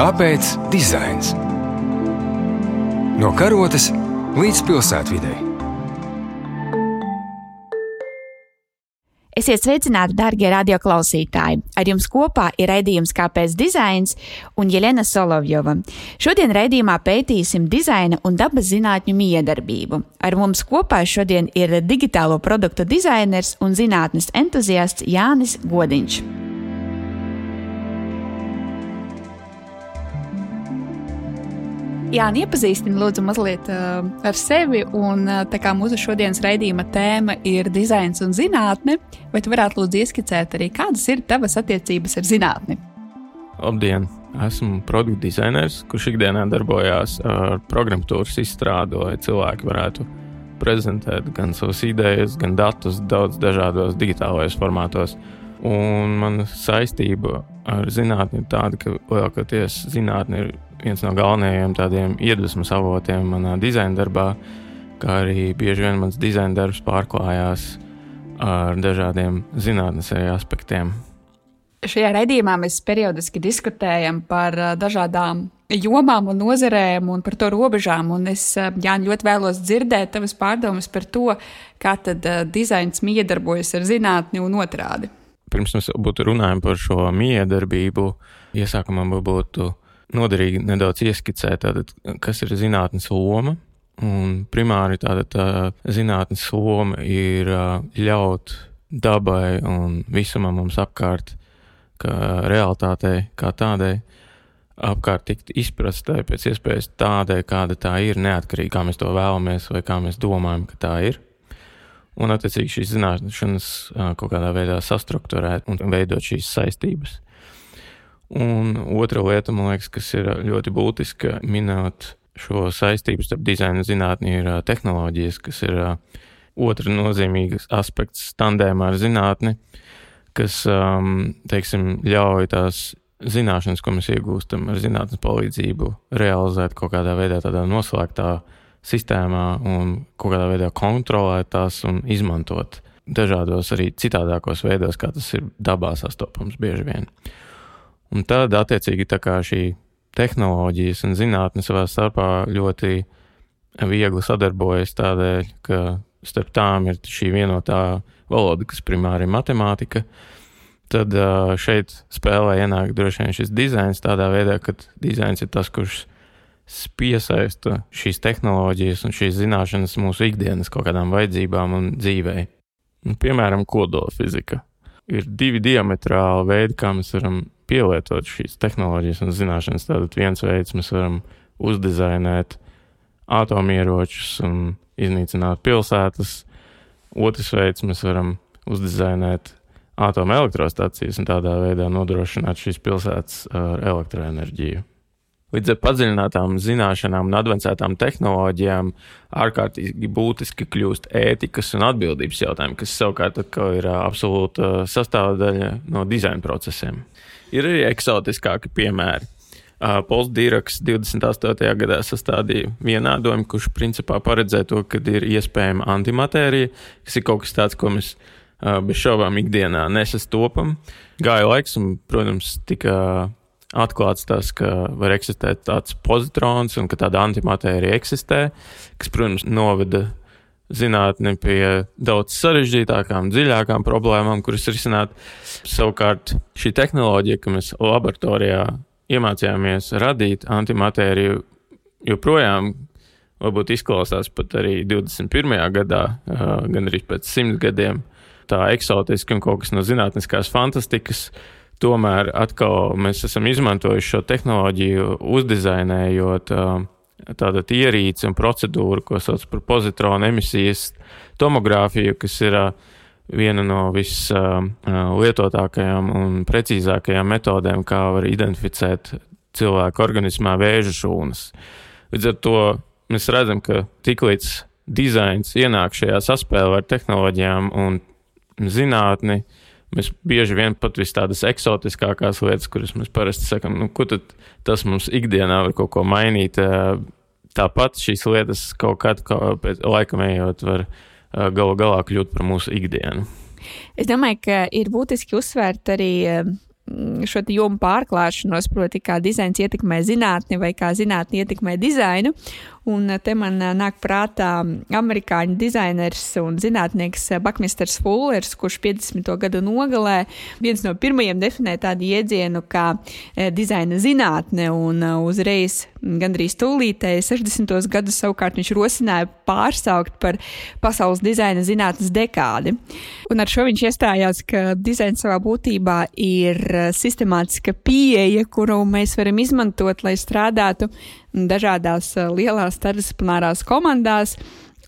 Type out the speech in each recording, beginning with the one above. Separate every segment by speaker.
Speaker 1: Kāpēc dizains? No karotes līdz pilsētvidai.
Speaker 2: Esiet sveicināti, darbie radioklausītāji! Ar jums kopā ir raidījums Kāpēc dizains un Jelena Solovjova. Šodien raidījumā pētīsim dizaina un dabas zinātņu miedarbību. Ar mums kopā šodien ir digitālo produktu dizainers un zinātnes entuziasts Jānis Godiņš. Jā, iepazīstini lūdzu mazliet uh, ar sevi. Un, uh, tā kā mūsu šodienas raidījuma tēma ir dizains un zinātne, vai tu varētu lūdzu ieskicēt arī, kādas ir tavas attiecības ar zinātni?
Speaker 3: Labdien! Esmu produktu dizainers, kurš ikdienā darbojās ar programmatūras izstrādi, lai cilvēki varētu prezentēt gan savas idejas, gan datus daudz dažādos digitālajos formātos. Un mana saistība ar zinātni ir tāda, ka lielākoties zinātne ir viens no galvenajiem tādiem iedvesmas avotiem manā dizaina darbā, kā arī bieži vien mans dizaina darbs pārklājās ar dažādiem zinātnes aspektiem.
Speaker 2: Šajā raidījumā mēs periodiski diskutējam par dažādām jomām un nozarēm un par to robežām. Un es, Jāni, ļoti vēlos dzirdēt tavas pārdomas par to, kā tad dizains miedarbojas ar zinātni un otrādi.
Speaker 3: Pirms mēs būtu runājam par šo miedarbību, iesākumā būtu noderīgi nedaudz ieskicēt, tātad, kas ir zinātnes loma. Un primāri tāda tā zinātnes loma ir ļaut dabai un visumam mums apkārt, kā realitātei, kā tādai, apkārt tikt izprastai pēc iespējas tādai, kāda tā ir, neatkarīgi kā mēs to vēlamies vai kā mēs domājam, ka tā ir. Un, attiecīgi, šīs zināšanas kaut kādā veidā sastruktūrēt un veidot šīs saistības. Un otra lieta, man liekas, kas ir ļoti būtiska minēt šo saistību starp dizaina zinātni, ir tehnoloģijas, kas ir otra nozīmīga aspekts tandēmā ar zinātni, kas, teiksim, ļauj tās zināšanas, ko mēs iegūstam ar zinātnes palīdzību, realizēt kaut kādā veidā, tādā noslēgtā sistēmā un kaut kādā veidā kontrolēt tās un izmantot dažādos arī citādākos veidos, kā tas ir dabā sastopams bieži vien. Un tad, attiecīgi, tā kā šī tehnoloģijas un zinātne savā starpā ļoti viegli sadarbojas tādēļ, ka starp tām ir šī vienotā valoda, kas primāri ir matemātika, tad šeit spēlē ienāk droši vien šis dizains tādā veidā, ka dizains ir tas, kurš piesaista šīs tehnoloģijas un šīs zināšanas mūsu ikdienas kaut kādām vajadzībām un dzīvei. Piemēram, kodola fizika. Ir divi diametrāli veidi, kā mēs varam pielietot šīs tehnoloģijas un zināšanas. Tātad viens veids mēs varam uzdizainēt atomieročus un iznīcināt pilsētas. Otrs veids mēs varam uzdizainēt atomelektrostacijas un tādā veidā nodrošināt šīs pilsētas ar elektroenerģiju. Līdz ar padziļinātām zināšanām un avansētām tehnoloģijām ārkārtīgi būtiski kļūst ētikas un atbildības jautājumi, kas savukārt ir absolūta sastāvdaļa no dizaina procesiem. Ir arī eksotiskāki piemēri. Uh, Pols Dīraks 28. gadā sastādīja vienādojumu, kurš principā paredzēja to, ka ir iespējama antimatērija, kas ir kaut kas tāds, ko mēs uh, bez šaubām ikdienā nesastopam. Gāja laiks, un, protams, tika atklāts tas, ka var eksistēt tāds pozitrons un ka tāda antimatērija eksistē, kas, protams, noveda zinātni pie daudz sarežģītākām, dziļākām problēmām, kuras risināt. Savukārt šī tehnoloģija, ka mēs laboratorijā iemācījāmies radīt antimatēriju, joprojām varbūt izklausās pat arī 21. gadā, gan arī pēc simt gadiem, tā eksotiski un kaut kas no zinātniskās fantastikas. Tomēr atkal mēs esam izmantojuši šo tehnoloģiju, uzdizainējot uh, tāda ierīce un procedūra, ko sauc par pozitronu emisijas tomogrāfiju, kas ir viena no vislietotākajām un precīzākajām metodēm, kā var identificēt cilvēku organismā vēža šūnas. Līdz ar to mēs redzam, ka tiklīdz dizains ienāk šajā saspēlē ar tehnoloģijām un zinātni, mēs bieži vien pat vis tādas eksotiskākās lietas, kuras mēs parasti sakam, nu, ko tas mums ikdienā var kaut ko mainīt tāpat šīs lietas kaut kad, kaut pēc laikam ejot, var galu galā kļūt par mūsu ikdienu.
Speaker 2: Es domāju, ka ir būtiski uzsvērt arī šo jomu pārklāšanos, proti, kā dizains ietekmē zinātni vai kā zinātni ietekmē dizainu. Un te man nāk prātā amerikāņu dizainers un zinātnieks Bakmisters Fullers, kurš 50. gadu nogalē viens no pirmajiem definēja tādu jēdzienu kā dizaina zinātne un uzreiz gandrīz tūlītēji 60. gadus savukārt viņš rosināja pārsaukt par pasaules dizaina zinātnes dekādi. Un ar šo viņš iestājās, ka dizains savā būtībā ir sistemātiska pieeja, kuru mēs varam izmantot, lai strādātu dažādās eh, lielās starpdisciplinārās komandās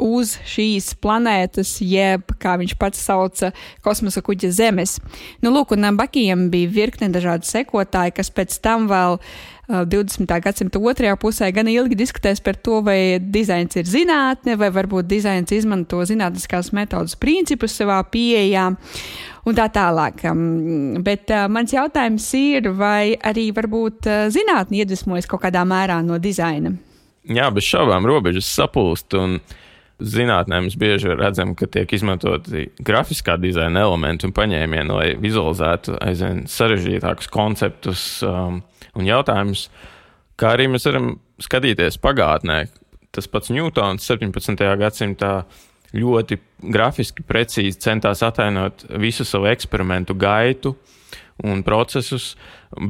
Speaker 2: uz šīs planētas, jeb, kā viņš pats sauca, kosmosa kuģa Zemes. Nu, lūk, un Bakijam bija virkne dažādu sekotāju, kas pēc tam vēl uh, 20. gadsimta otrajā pusē gan ilgi diskutēs par to, vai dizains ir zinātne, vai varbūt dizains izmanto zinātniskās metodas principus savā pieejā un tā tālāk. Bet uh, mans jautājums ir, vai arī varbūt uh, zinātnē iedvesmojas kaut kādā mērā no dizaina?
Speaker 3: Jā, bez šaubām robežas sapūst. Un... Zinātnē mēs bieži redzam, ka tiek izmantoti grafiskā dizaina elementi un paņēmieni, lai vizualizētu aizvien sarežģītākus konceptus um, un jautājumus. Kā arī mēs varam skatīties pagātnē. Tas pats Ņūtons 17. gadsimtā ļoti grafiski, precīzi centās attēlot visu savu eksperimentu gaitu un procesus,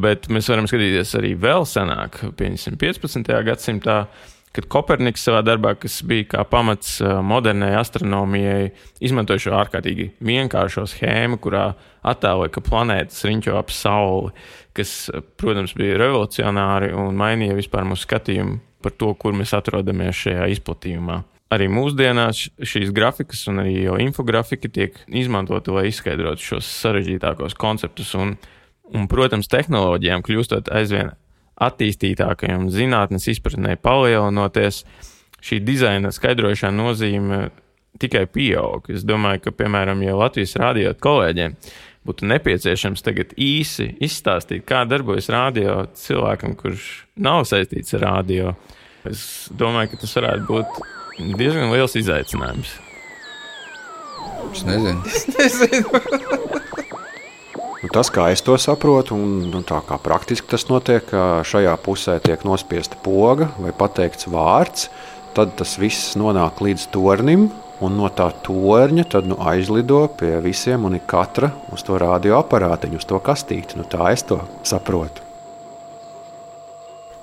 Speaker 3: bet mēs varam skatīties arī vēl senāk, piemēram, 15. gadsimtā. Kad Koperniks savā darbā, kas bija kā pamats modernai astronomijai, izmantoja šo ārkārtīgi vienkāršo schēmu, kurā attēloja, ka planētas riņķo ap Sauli, kas, protams, bija revolucionāri un mainīja vispār mūsu skatījumu par to, kur mēs atrodamies šajā izplatījumā arī mūsdienās šīs grafikas un arī infografika tiek izmantota, lai izskaidrotu šos sarežģītākos konceptus. Un, un, protams, tehnoloģijām kļūstot aizvien attīstītākajām, zinātnes izpratnē palielinoties, šī dizaina skaidrošana nozīme tikai pieaug. Es domāju, ka, piemēram, ja Latvijas rādījot kolēģiem, būtu nepieciešams tagad īsi izstāstīt, kā darbojas rādio cilvēkam, kurš nav saistīts ar rādio. Es domāju, ka tas varētu būt diezgan liels izaicinājums.
Speaker 4: Es nezinu.
Speaker 5: Es nezinu.
Speaker 4: Tas, kā es to saprotu, un nu, tā kā praktiski tas notiek, ka šajā pusē tiek nospiesta poga vai pateikts vārds, tad tas viss nonāk līdz tornim, un no tā torņa tad, nu, aizlido pie visiem un katra uz to radioaparātiņu, uz to kastīti. Nu, tā es to saprotu.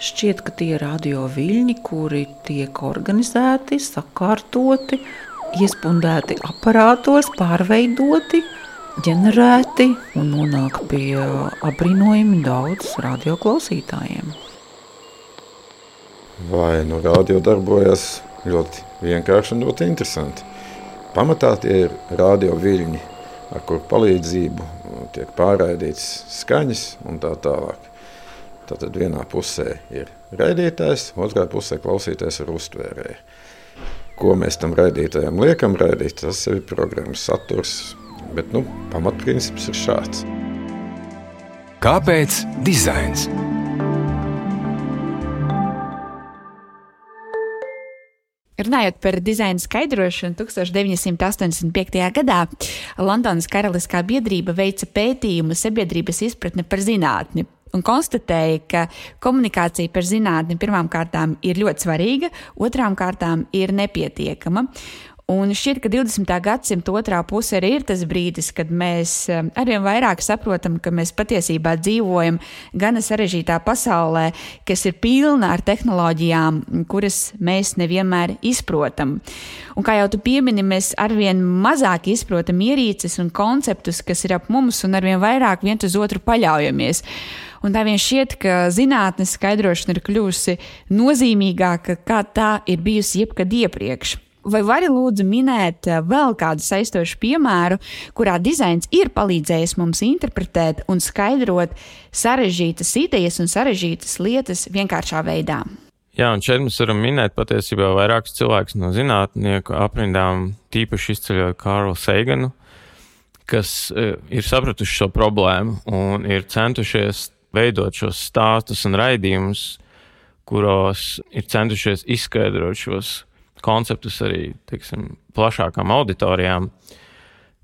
Speaker 5: Šķiet, ka tie ir radio viļņi, kuri tiek organizēti, sakārtoti, iespundēti aparātos, pārveidoti, ģenerēti un nonāk pie apbrīnojami daudz radioklausītājiem.
Speaker 6: Vai nu radio darbojas ļoti vienkārši un ļoti interesanti. Pamatā tie ir radio viļņi, ar kuru palīdzību tiek pārraidīts skaņas un tā tālāk. Tātad vienā pusē ir raidītājs, otrā pusē klausītājs ir uztvērēji. Ko mēs tam raidītājam liekam raidīt, tas ir programmas saturs, bet nu, pamatprincips ir šāds.
Speaker 1: Kāpēc dizains?
Speaker 2: Runājot par dizaina skaidrošanu, 1985. gadā Londonas Karaliskā biedrība veica pētījumu sabiedrības izpratne par zinātni un konstatēja, ka komunikācija par zinātni pirmām kārtām ir ļoti svarīga, otrām kārtām ir nepietiekama. Un šķiet, ka 20. gadsimta otrā puse arī ir tas brīdis, kad mēs um, arvien vairāk saprotam, ka mēs patiesībā dzīvojam gana sarežģītā pasaulē, kas ir pilna ar tehnoloģijām, kuras mēs nevienmēr izprotam. Un kā jau tu piemini, mēs arvien mazāk izprotam ierīces un konceptus, kas ir ap mums, un arvien vairāk viens uz otru paļaujamies. Un tā vien šķiet, ka zinātnes skaidrošana ir kļuvusi nozīmīgāka, kā tā ir bijusi jebkad iepriekš. Vai vari lūdzu minēt eh, vēl kādu saistošu piemēru, kurā dizains ir palīdzējis mums interpretēt un skaidrot sarežģītas idejas un sarežģītas lietas vienkāršā veidā?
Speaker 3: Jā, un šeit mēs varam minēt patiesībā vairākus cilvēkus no zinātnieku aprindām, tīpaši izceļot Kārlu Seiganu, kas uh, ir sapratuši šo problēmu un ir centušies veidot šos stāstus un raidījumus, kuros ir centušies izskaidrot šos konceptus arī teiksim, plašākām auditorijām.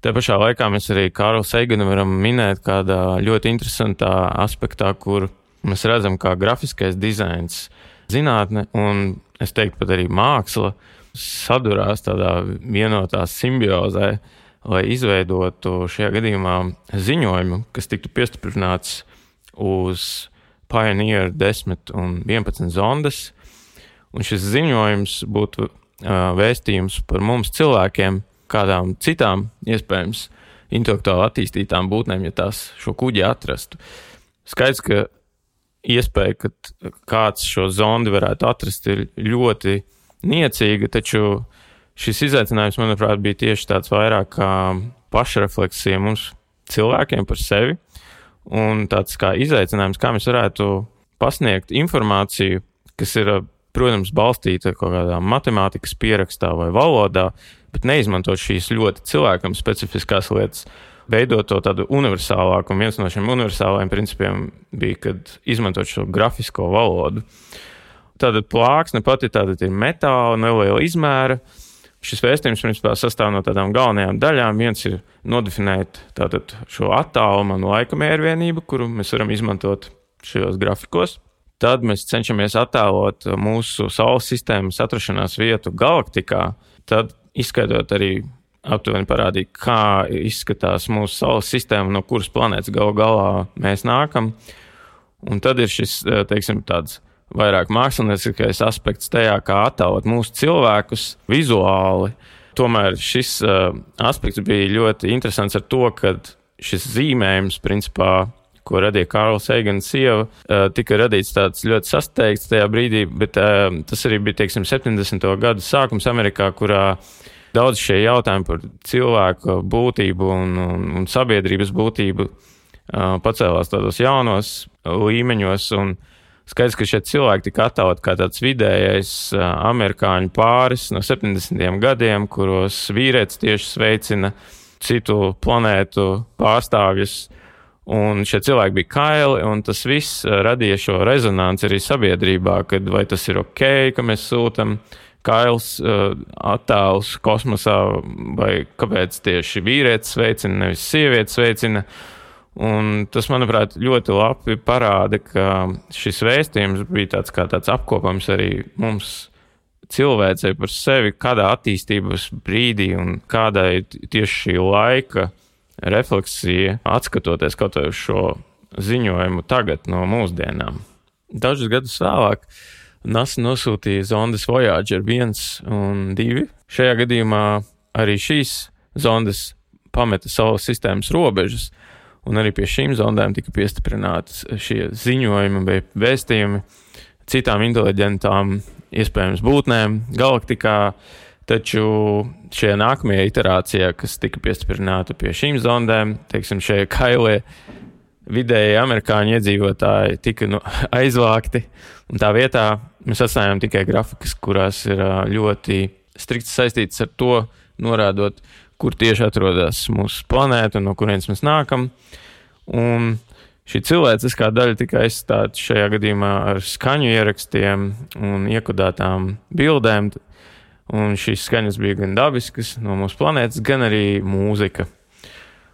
Speaker 3: Te pašā laikā mēs arī Kārlu Seiganu varam minēt kādā ļoti interesantā aspektā, kur mēs redzam, kā grafiskais dizains, zinātne un es teiktu pat arī māksla sadurās tādā vienotā simbiozē, lai izveidotu šajā gadījumā ziņojumu, kas tiktu piestiprināts uz Pioneer 10 un 11 zondas. Un šis ziņojums būtu vēstījums par mums cilvēkiem, kādām citām iespējams intelektuāli attīstītām būtnēm, ja tās šo kuģi atrastu. Skaidrs, ka iespēja, ka kāds šo zondi varētu atrast, ir ļoti niecīga, taču šis izaicinājums, manuprāt, bija tieši tāds vairāk kā pašrefleksija mums cilvēkiem par sevi un tāds kā izaicinājums, kā mēs varētu pasniegt informāciju, kas ir, protams, balstīta kaut kādā matemātikas pierakstā vai valodā, bet neizmantot šīs ļoti cilvēkam specifiskās lietas, veidot to tādu universālāku. Un viens no šiem universālajiem principiem bija, kad izmantot šo grafisko valodu. Tātad plāksne pati ir metāla, neliela izmēra. Šis vēstījums principā sastāv no tādām galvenajām daļām. Viens ir nodefinēt tātad, šo attālumu un laika mērvienību, kuru mēs varam izmantot šajos grafikos. Tad mēs cenšamies attēlot mūsu Saules sistēmas atrašanās vietu galaktikā. Tad izskaidrot arī aptuveni parādīt, kā izskatās mūsu Saules sistēma, no kuras planētas galu galā mēs nākam. Un tad ir šis, eh, teiksim, tāds vairāk mākslinieckais aspekts tajā, kā attēlot mūsu cilvēkus vizuāli. Tomēr šis uh, aspekts bija ļoti interesants ar to, ka šis zīmējums, principā, ko radīja Kārls Eigans sieva, uh, tika radīts tāds ļoti sasteigts tajā brīdī, bet uh, tas arī bija, teiksim, 70. gadu sākums Amerikā, kurā daudz šie jautājumi par cilvēku būtību un, un, un sabiedrības būtību uh, pacēlās tādos jaunos līmeņos. Skaidrs, ka šie cilvēki tika attēlot kā tāds vidējais amerikāņu pāris no 70. gadiem, kuros vīrietis tieši sveicina citu planētu pārstāvjus. Un šie cilvēki bija kaili, un tas viss radīja šo rezonanci arī sabiedrībā, kad vai tas ir ok, ka mēs sūtām kails uh, attēls kosmosā, vai kāpēc tieši vīrietis veicina, nevis sievietes veicina. Un tas, manuprāt, ļoti labi parāda, ka šis vēstījums bija tāds tāds apkopojums arī mums cilvēcei par sevi, kādā attīstības brīdī un kāda ir tieši šī laika refleksija, atskatoties kaut vai uz šo ziņojumu tagad no mūsdienām. Dažus gadus vēlāk NASA nosūtīja zondes Voyager 1 un 2. Šajā gadījumā arī šīs zondes pameta Saules sistēmas robežas, un arī pie šīm zondēm tika piestiprināti šie ziņojumi vai vēstījumi citām inteliģentām, iespējams, būtnēm galaktikā. Taču šajā nākamajā iterācijā, kas tika piestiprināta pie šīm zondēm, teiksim, šajā kailē, vidēji amerikāņu iedzīvotāji tika nu, aizvākti. Tā vietā mēs atstājām tikai grafikas, kurās ir ļoti strikti saistītas ar to, norādot, kur tieši atrodas mūsu planēta un no kurienes mēs nākam. Un šī cilvēciskā daļa tika aizstāta šajā gadījumā ar skaņu ierakstiem un iekodētām bildēm. Un šīs skaņas bija gan dabiskas no mūsu planētas, gan arī mūzika.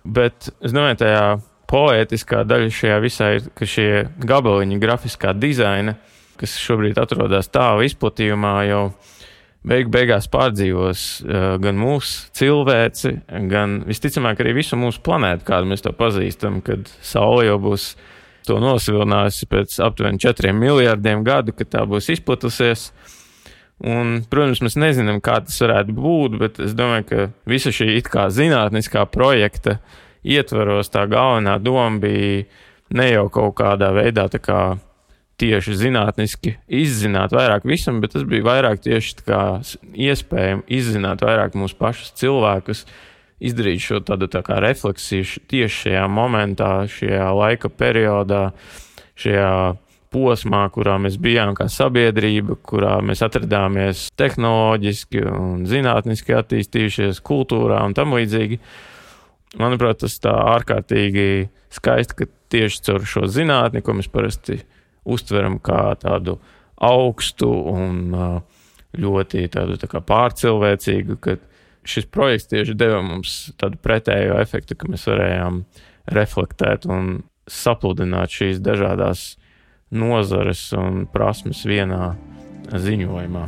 Speaker 3: Bet domāju, tajā poētiskā daļa šajā visā ir, ka šie gabaliņi grafiskā dizaina, kas šobrīd atrodas tālu izplatījumā, jau beig beigās pārdzīvos uh, gan mūsu cilvēci, gan visticamāk arī visu mūsu planētu, kādu mēs to pazīstam, kad Saule jau būs to nosvilinājusi pēc aptuveni 4 miljardiem gadu, kad tā būs izplatusies. Un, protams, mēs nezinām, kā tas varētu būt, bet es domāju, ka visa šī it kā zinātniskā projekta ietvaros tā galvenā doma bija ne jau kaut kādā veidā kā tieši zinātniski izzināt vairāk visam, bet tas bija vairāk tieši iespējams izzināt vairāk mūsu pašus cilvēkus, izdarīt šo tādu tā kā refleksiju tieši šajā momentā, šajā laika periodā, šajā posmā, kurā mēs bijām kā sabiedrība, kurā mēs atradāmies tehnoloģiski un zinātniski attīstījušies, kultūrā un tam līdzīgi. Manuprāt, tas tā ārkārtīgi skaisti, ka tieši caur šo zinātni, ko mēs parasti uztveram kā tādu augstu un ļoti tādu tā pārcilvēcīgu, ka šis projekts tieši deva mums tādu pretējo efektu, ka mēs varējām reflektēt un sapludināt šīs dažādas nozares un prasmes vienā ziņojumā.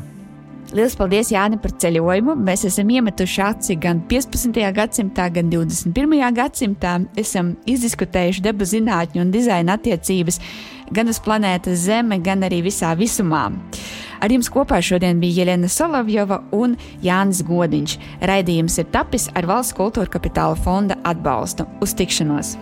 Speaker 2: Lielas paldies, Jāni, par ceļojumu. Mēs esam iemetuši aci gan 15. gadsimtā, gan 21. gadsimtā. Esam izdiskutējuši debu zinātņu un dizaina attiecības gan uz planētas Zeme, gan arī visā visumā. Ar jums kopā šodien bija Jelena Solovjova un Jānis Godiņš. Raidījums ir tapis ar Valsts kultūra kapitāla fonda atbalstu. Uz tikšanos!